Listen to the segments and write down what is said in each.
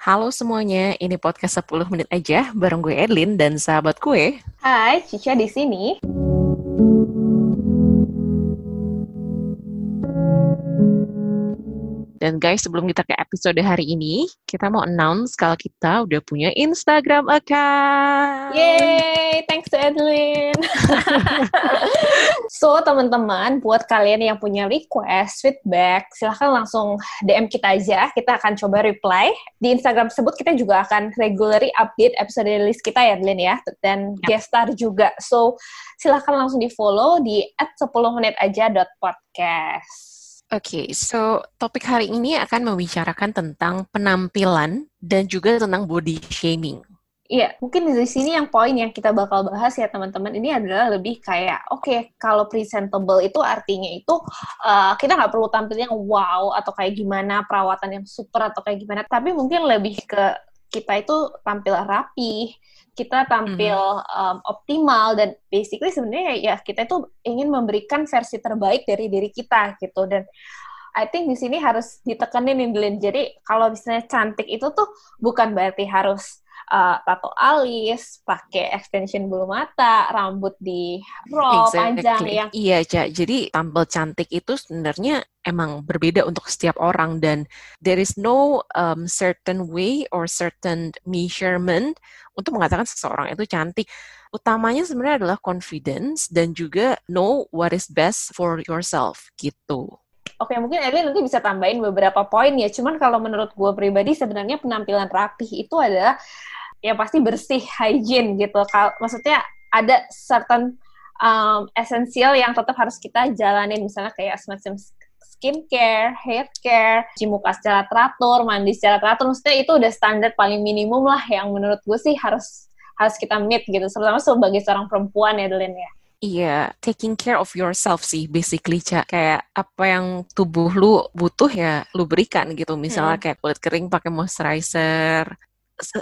Halo semuanya, ini podcast 10 menit aja bareng gue Edlin dan sahabat gue. Hai, Cica di sini. Dan guys, sebelum kita ke episode hari ini, kita mau announce kalau kita udah punya Instagram account. Yay, thanks to Edwin. so, teman-teman, buat kalian yang punya request, feedback, silahkan langsung DM kita aja. Kita akan coba reply. Di Instagram tersebut kita juga akan regularly update episode list kita ya, Edwin ya. Dan yep. guest star juga. So, silahkan langsung di-follow di at 10 menit aja.podcast. Oke, okay, so topik hari ini akan membicarakan tentang penampilan dan juga tentang body shaming. Iya, mungkin di sini yang poin yang kita bakal bahas ya teman-teman ini adalah lebih kayak, oke, okay, kalau presentable itu artinya itu uh, kita nggak perlu tampil yang wow atau kayak gimana perawatan yang super atau kayak gimana, tapi mungkin lebih ke kita itu tampil rapi, kita tampil mm-hmm. um, optimal dan basically sebenarnya ya kita itu ingin memberikan versi terbaik dari diri kita gitu dan I think di sini harus ditekenin Indlin. Jadi kalau misalnya cantik itu tuh bukan berarti harus uh, tato alis, pakai extension bulu mata, rambut di roll exactly. panjang yang Iya, Cak. Jadi tampil cantik itu sebenarnya emang berbeda untuk setiap orang dan there is no um, certain way or certain measurement untuk mengatakan seseorang itu cantik. Utamanya sebenarnya adalah confidence dan juga know what is best for yourself gitu. Oke, mungkin Elin nanti bisa tambahin beberapa poin ya. Cuman kalau menurut gue pribadi sebenarnya penampilan rapih itu adalah ya pasti bersih, hygiene gitu. Kal maksudnya ada certain um, esensial yang tetap harus kita jalanin. Misalnya kayak semacam skincare, hair care, cuci muka secara teratur, mandi secara teratur. Maksudnya itu udah standar paling minimum lah yang menurut gue sih harus harus kita meet gitu. Terutama sebagai seorang perempuan ya, Delin ya. Iya, taking care of yourself sih basically, Cak. Kayak apa yang tubuh lu butuh ya lu berikan gitu. Misalnya hmm. kayak kulit kering pakai moisturizer,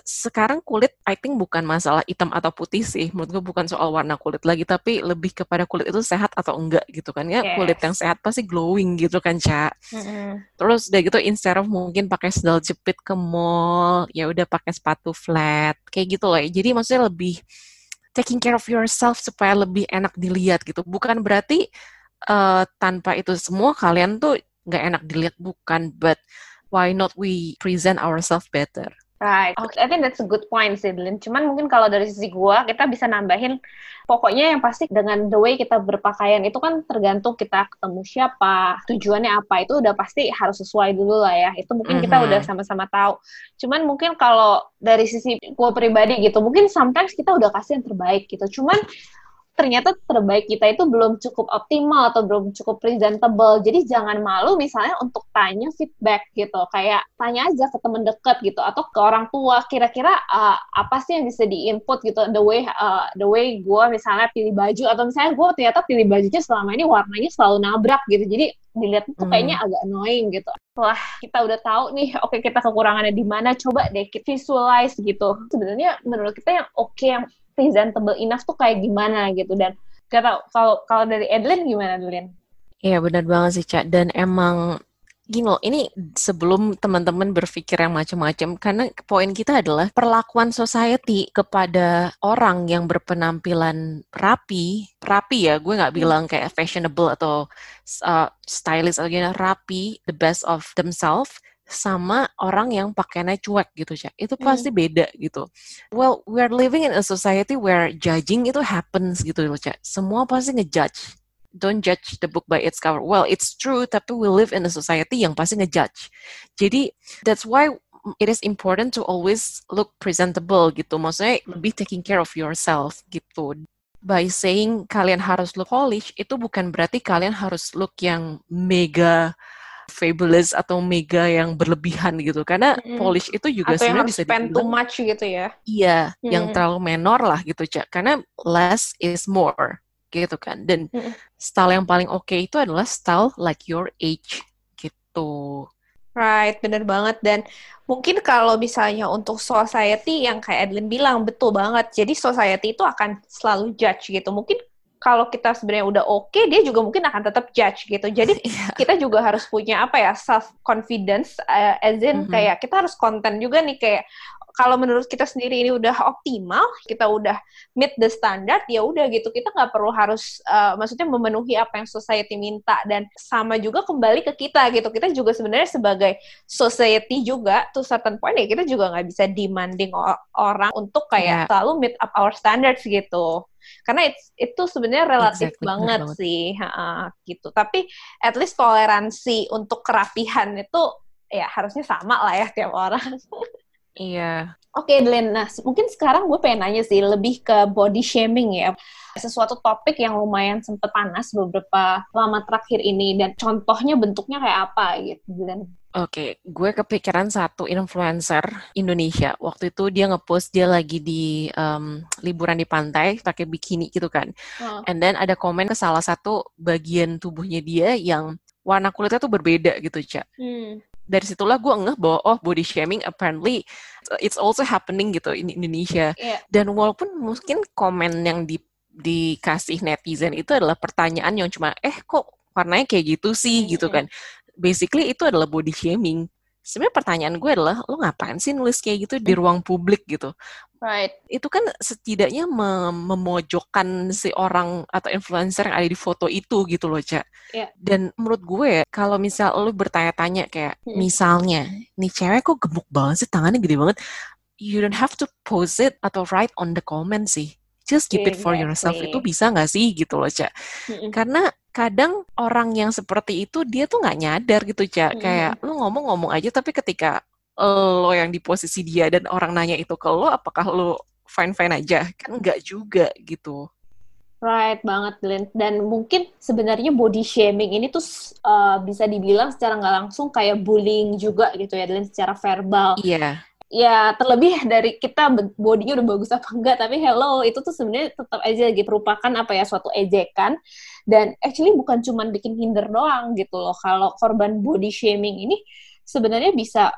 sekarang kulit I think bukan masalah hitam atau putih sih menurut gue bukan soal warna kulit lagi tapi lebih kepada kulit itu sehat atau enggak gitu kan ya yes. kulit yang sehat pasti glowing gitu kan cak mm-hmm. terus udah gitu instead of mungkin pakai sandal jepit ke mall ya udah pakai sepatu flat kayak gitu loh ya. jadi maksudnya lebih taking care of yourself supaya lebih enak dilihat gitu bukan berarti uh, tanpa itu semua kalian tuh nggak enak dilihat bukan but why not we present ourselves better Right. Okay, I think that's a good point sih. Cuman mungkin kalau dari sisi gua, kita bisa nambahin pokoknya yang pasti dengan the way kita berpakaian itu kan tergantung kita ketemu siapa, tujuannya apa, itu udah pasti harus sesuai dulu lah ya. Itu mungkin mm -hmm. kita udah sama-sama tahu. Cuman mungkin kalau dari sisi gua pribadi gitu, mungkin sometimes kita udah kasih yang terbaik gitu. Cuman ternyata terbaik kita itu belum cukup optimal atau belum cukup presentable. Jadi jangan malu misalnya untuk tanya feedback gitu. Kayak tanya aja ke teman dekat gitu atau ke orang tua kira-kira uh, apa sih yang bisa diinput gitu the way uh, the way gue misalnya pilih baju atau misalnya gue ternyata pilih bajunya selama ini warnanya selalu nabrak gitu. Jadi dilihat tuh kayaknya hmm. agak annoying gitu. Wah, kita udah tahu nih, oke okay, kita kekurangannya di mana, coba deh kita visualize gitu. Sebenarnya menurut kita yang oke okay, yang presentable enough tuh kayak gimana gitu dan kata kalau kalau dari Edlin gimana Edlin? Iya benar banget sih Cak dan emang gini loh, ini sebelum teman-teman berpikir yang macam-macam, karena poin kita adalah perlakuan society kepada orang yang berpenampilan rapi, rapi ya, gue nggak hmm. bilang kayak fashionable atau uh, stylish atau gini, rapi, the best of themselves, sama orang yang pakainya cuek gitu, Cak. Itu hmm. pasti beda gitu. Well, we're living in a society where judging itu happens gitu loh, Cak. Semua pasti ngejudge. Don't judge the book by its cover. Well, it's true, tapi we live in a society yang pasti ngejudge. Jadi, that's why it is important to always look presentable gitu. Maksudnya lebih taking care of yourself gitu. By saying kalian harus look polish, itu bukan berarti kalian harus look yang mega fabulous atau mega yang berlebihan gitu karena mm. polish itu juga atau sebenarnya bisa spend too much gitu ya iya mm. yang terlalu menor lah gitu cak karena less is more gitu kan dan mm. style yang paling oke okay itu adalah style like your age gitu Right, bener banget. Dan mungkin kalau misalnya untuk society yang kayak Adeline bilang, betul banget. Jadi society itu akan selalu judge gitu. Mungkin kalau kita sebenarnya udah oke, okay, dia juga mungkin akan tetap judge gitu. Jadi yeah. kita juga harus punya apa ya self confidence, uh, as in mm-hmm. kayak kita harus konten juga nih kayak kalau menurut kita sendiri ini udah optimal, kita udah meet the standard, ya udah gitu. Kita nggak perlu harus, uh, maksudnya memenuhi apa yang society minta dan sama juga kembali ke kita gitu. Kita juga sebenarnya sebagai society juga, to certain point ya kita juga nggak bisa demanding orang untuk kayak yeah. selalu meet up our standards gitu karena it's, itu sebenarnya relatif exactly, banget, banget sih ha, gitu tapi at least toleransi untuk kerapihan itu ya harusnya sama lah ya tiap orang Iya. Oke, okay, Glenn. Nah, mungkin sekarang gue pengen nanya sih, lebih ke body shaming ya. Sesuatu topik yang lumayan sempet panas beberapa lama terakhir ini. Dan contohnya bentuknya kayak apa gitu, Glenn? Oke, okay, gue kepikiran satu influencer Indonesia. Waktu itu dia ngepost dia lagi di um, liburan di pantai pakai bikini gitu kan. Oh. And then ada komen ke salah satu bagian tubuhnya dia yang warna kulitnya tuh berbeda gitu, Cak. Hmm dari situlah gue ngeh bahwa oh body shaming apparently it's also happening gitu in Indonesia. Yeah. Dan walaupun mungkin komen yang di dikasih netizen itu adalah pertanyaan yang cuma eh kok warnanya kayak gitu sih mm-hmm. gitu kan. Basically itu adalah body shaming. Sebenarnya pertanyaan gue adalah lo ngapain sih nulis kayak gitu di ruang publik gitu? Right. Itu kan setidaknya mem memojokkan si orang atau influencer yang ada di foto itu gitu loh, Cak. Yeah. Dan menurut gue, kalau misal lu bertanya-tanya kayak, hmm. misalnya, nih cewek kok gemuk banget sih, tangannya gede banget, you don't have to post it atau write on the comment sih. Just keep it for yourself. Itu bisa nggak sih gitu loh, Cak. Hmm. Karena kadang orang yang seperti itu, dia tuh nggak nyadar gitu, Cak. Hmm. Kayak, ngomong-ngomong aja, tapi ketika lo yang di posisi dia dan orang nanya itu ke lo, apakah lo fine-fine aja? Kan enggak juga gitu. Right banget, Glenn. Dan mungkin sebenarnya body shaming ini tuh uh, bisa dibilang secara nggak langsung kayak bullying juga gitu ya, Glenn, secara verbal. Iya. Yeah. Ya, terlebih dari kita bodinya udah bagus apa enggak, tapi hello, itu tuh sebenarnya tetap aja gitu, merupakan apa ya, suatu ejekan. Dan actually bukan cuma bikin hinder doang gitu loh. Kalau korban body shaming ini sebenarnya bisa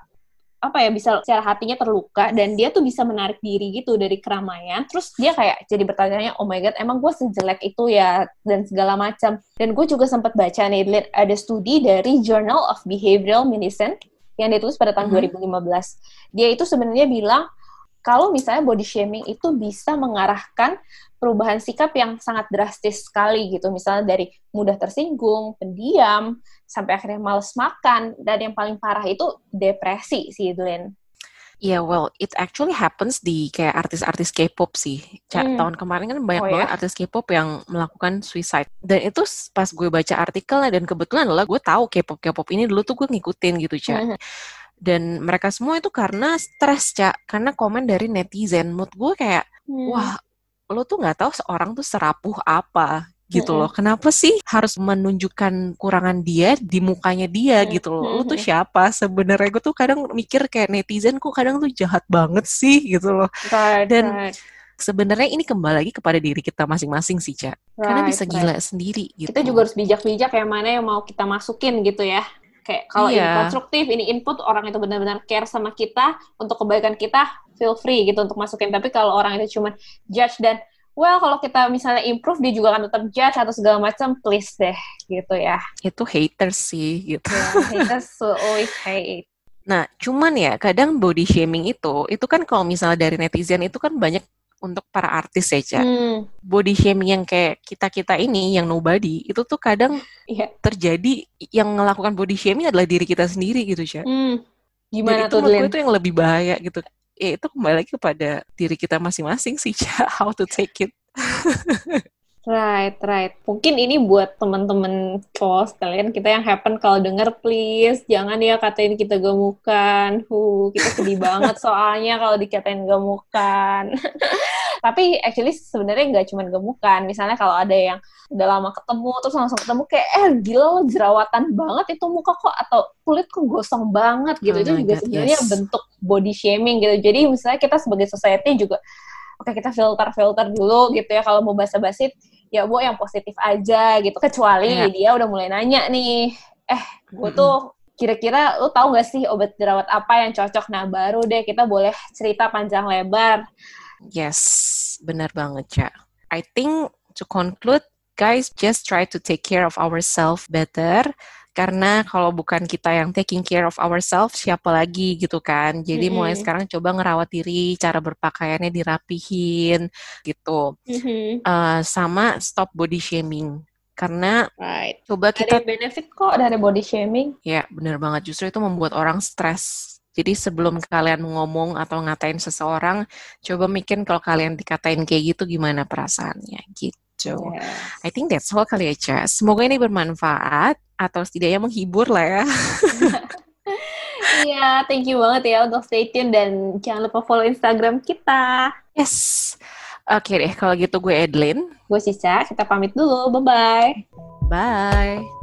apa ya bisa secara hatinya terluka dan dia tuh bisa menarik diri gitu dari keramaian terus dia kayak jadi bertanya oh my god emang gue sejelek itu ya dan segala macam dan gue juga sempat baca nih ada studi dari Journal of Behavioral Medicine yang ditulis pada tahun mm -hmm. 2015 dia itu sebenarnya bilang kalau misalnya body shaming itu bisa mengarahkan perubahan sikap yang sangat drastis sekali gitu. Misalnya dari mudah tersinggung, pendiam, sampai akhirnya males makan, dan yang paling parah itu depresi sih, Glenn. Iya, yeah, well, it actually happens di kayak artis-artis K-pop sih. Hmm. Tahun kemarin kan banyak oh, banget ya? artis K-pop yang melakukan suicide. Dan itu pas gue baca artikelnya dan kebetulan adalah gue tahu K-pop K-pop ini dulu tuh gue ngikutin gitu, Cak. Hmm. Dan mereka semua itu karena stres, Cak. Karena komen dari netizen. Menurut gue kayak, hmm. wah lo tuh nggak tahu seorang tuh serapuh apa gitu loh. Kenapa sih harus menunjukkan kurangan dia di mukanya dia gitu loh. Lo tuh siapa? Sebenarnya gue tuh kadang mikir kayak netizen kok kadang tuh jahat banget sih gitu loh. Dan sebenarnya ini kembali lagi kepada diri kita masing-masing sih, Cak. Right, Karena bisa right. gila sendiri gitu. Kita juga harus bijak-bijak yang mana yang mau kita masukin gitu ya. Kayak kalau iya. ini konstruktif, ini input orang itu benar-benar care sama kita untuk kebaikan kita, feel free gitu untuk masukin. Tapi kalau orang itu cuma judge dan well kalau kita misalnya improve dia juga akan tetap judge atau segala macam, please deh gitu ya. Itu haters sih gitu. Yeah, haters always hate. Nah, cuman ya kadang body shaming itu, itu kan kalau misalnya dari netizen itu kan banyak untuk para artis ya, Cak. Hmm. Body shaming yang kayak kita-kita ini, yang nobody, itu tuh kadang yeah. terjadi yang melakukan body shaming adalah diri kita sendiri gitu, Cak. Hmm. Gimana Jadi tuh, itu itu yang lebih bahaya gitu ya itu kembali lagi kepada diri kita masing-masing sih how to take it Right, right. Mungkin ini buat teman-teman cowok sekalian kita yang happen kalau denger please jangan ya katain kita gemukan. Huh, kita sedih banget soalnya kalau dikatain gemukan. Tapi actually sebenarnya nggak cuma gemukan. Misalnya kalau ada yang udah lama ketemu terus langsung ketemu kayak eh gila lo jerawatan banget itu muka kok atau kulit kok gosong banget gitu. Oh itu juga sebenarnya yes. bentuk body shaming gitu. Jadi misalnya kita sebagai society juga oke kita filter filter dulu gitu ya kalau mau basa-basi ya bu yang positif aja gitu kecuali yeah. dia udah mulai nanya nih eh gue tuh kira-kira lu tahu gak sih obat jerawat apa yang cocok nah baru deh kita boleh cerita panjang lebar yes benar banget cak I think to conclude guys just try to take care of ourselves better. Karena kalau bukan kita yang taking care of ourselves siapa lagi gitu kan? Jadi mm-hmm. mulai sekarang coba ngerawat diri cara berpakaiannya dirapihin gitu. Mm-hmm. uh, sama stop body shaming. Karena right. coba kita ada benefit kok dari body shaming. Ya bener banget. Justru itu membuat orang stres jadi sebelum kalian ngomong atau ngatain seseorang, coba mikir kalau kalian dikatain kayak gitu gimana perasaannya gitu. Yes. I think that's all kali ya, Semoga ini bermanfaat atau setidaknya menghibur lah ya. Iya, yeah, thank you banget ya untuk stay tune dan jangan lupa follow Instagram kita. Yes. Oke okay deh, kalau gitu gue Edlin. Gue Cica, kita pamit dulu. Bye-bye. Bye.